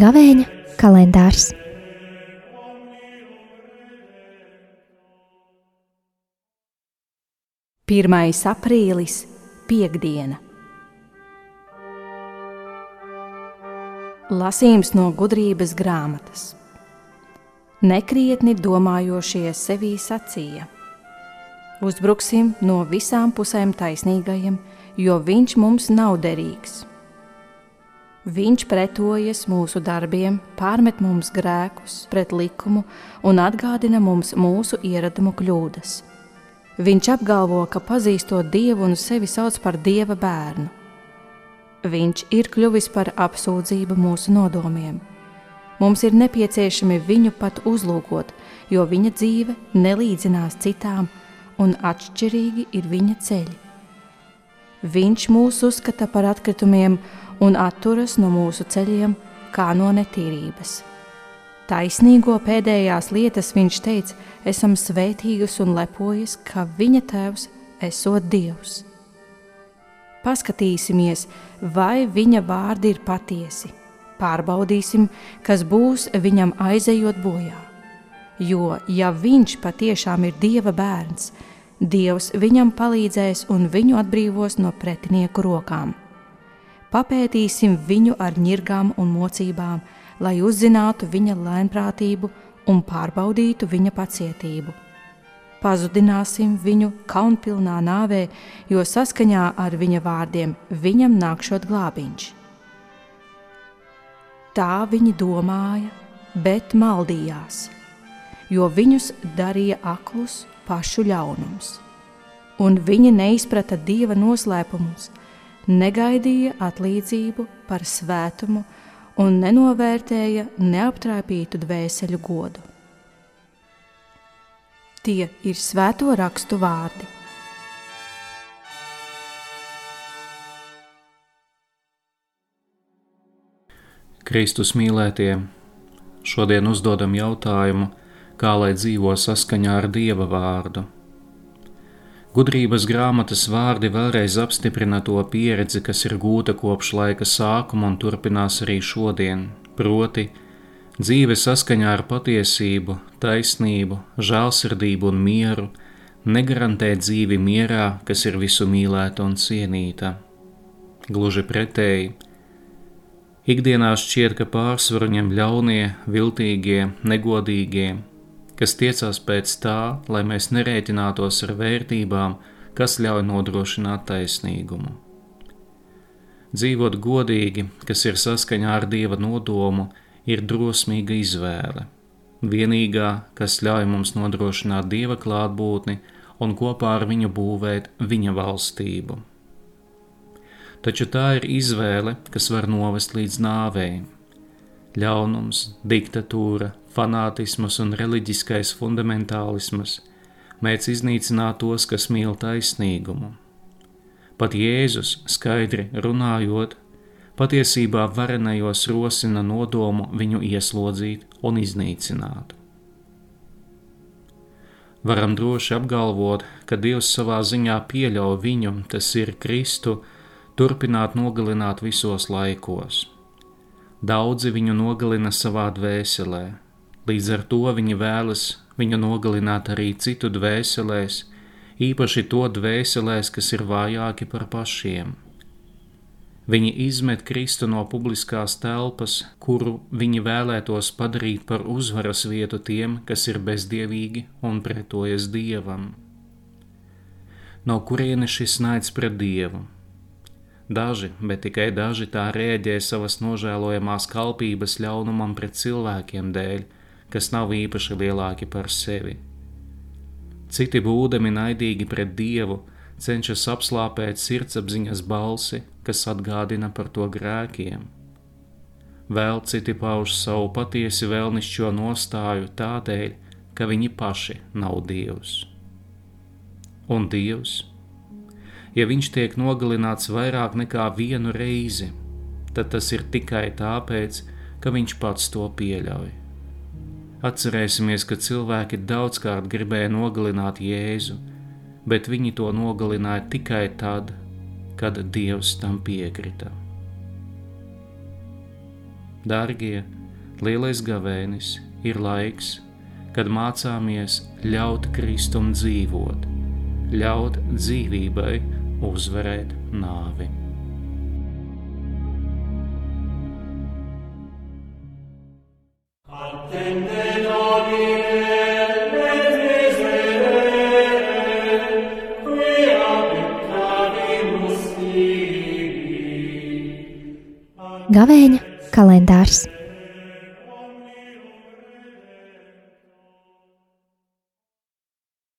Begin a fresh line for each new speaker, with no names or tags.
Gavēņa kalendārs. Pirmais aprīlis, piekdiena. Lasījums no gudrības grāmatas. Nekrietni domājošie sevī sacīja: Uzbruksim no visām pusēm taisnīgajam, jo viņš mums nav derīgs. Viņš pretojas mūsu darbiem, pārmet mums grēkus pret likumu un atgādina mums mūsu ieradumu kļūdas. Viņš apgalvo, ka pazīstot Dievu un sevi sauc par Dieva bērnu. Viņš ir kļuvis par apsūdzību mūsu nodomiem. Mums ir nepieciešami viņu pat uzlūkot, jo viņa dzīve nelīdzinās citām un atšķirīgi ir viņa ceļi. Viņš mūs uzskata par atkritumiem un atturas no mūsu ceļiem, kā no netīrības. Taisnīgo pēdējās lietas viņš teica, esam svētīgas un lepojas, ka viņa tēvs esot Dievs. Paskatīsimies, vai viņa vārdi ir patiesi. Pārbaudīsim, kas būs viņam aizejot bojā. Jo, ja viņš patiešām ir Dieva bērns, Dievs viņam palīdzēs un viņu atbrīvos no pretinieku rokām papētīsim viņu ar ņirgām un mocībām, lai uzzinātu viņa lēnprātību un pārbaudītu viņa pacietību. Pazudināsim viņu kaunpilnā nāvē, jo saskaņā ar viņa vārdiem viņam nākšot glābiņš. Tā viņi domāja, bet maldījās, jo viņus darīja aklus pašu ļaunums, un viņi neizprata dieva noslēpumus negaidīja atlīdzību par svētumu un nenovērtēja neaptraipītu dvēseli godu. Tie ir svēto rakstu vārdi.
Kristus mīlētie, šodien uzdodam jautājumu, kā lai dzīvo saskaņā ar Dieva vārdu. Gudrības grāmatas vārdi vēlreiz apstiprina to pieredzi, kas ir gūta kopš laika sākuma un turpinās arī šodien, proti, dzīve saskaņā ar patiesību, taisnību, žēlsirdību un mieru negarantē dzīvi mierā, kas ir visu mīlēta un cienīta. Gluži pretēji, ikdienā šķiet, ka pārsvaru ņem ļaunie, viltīgie, negodīgie, kas tiecās pēc tā, lai mēs nerēķinātos ar vērtībām, kas ļauj nodrošināt taisnīgumu. Dzīvot godīgi, kas ir saskaņā ar dieva nodomu, ir drosmīga izvēle. Vienīgā, kas ļauj mums nodrošināt dieva klātbūtni un kopā ar viņu būvēt viņa valstību. Taču tā ir izvēle, kas var novest līdz nāvei. Ļaunums, diktatūra, fanātisms un reliģiskais fundamentālisms mēdz iznīcināt tos, kas mīl taisnīgumu. Pat Jēzus skaidri runājot, patiesībā varenajos rosina nodomu viņu ieslodzīt un iznīcināt. Varam droši apgalvot, ka Dievs savā ziņā pieļauj viņu, tas ir Kristu, turpināt nogalināt visos laikos. Daudzi viņu nogalina savā dvēselē, Līdz ar to viņi vēlas viņu nogalināt arī citu dvēselēs, īpaši to dvēselēs, kas ir vājāki par pašiem. Viņi izmet Kristu no publiskās telpas, kuru viņi vēlētos padarīt par uzvaras vietu tiem, kas ir bezdievīgi un pretojas dievam. No kurienes šis naids pret dievu? Daži, bet tikai daži tā rēģē savas nožēlojamās kalpības ļaunumam pret cilvēkiem dēļ, kas nav īpaši lielāki par sevi. Citi būdami naidīgi pret Dievu, cenšas apslāpēt sirdsapziņas balsi, kas atgādina par to grēkiem. Vēl citi pauž savu patiesi vēlnišķo nostāju tādēļ, ka viņi paši nav Dievs. Un Dievs, ja viņš tiek nogalināts vairāk nekā vienu reizi, tad tas ir tikai tāpēc, ka viņš pats to pieļauj. Atcerēsimies, ka cilvēki daudzkārt gribēja nogalināt Jēzu, bet viņi to nogalināja tikai tad, kad Dievs tam piekrita. Dārgie, lielais gavēnis ir laiks, kad mācāmies ļaut Kristum dzīvot, ļaut dzīvībai uzvarēt nāvi.
Gavēņa kalendārs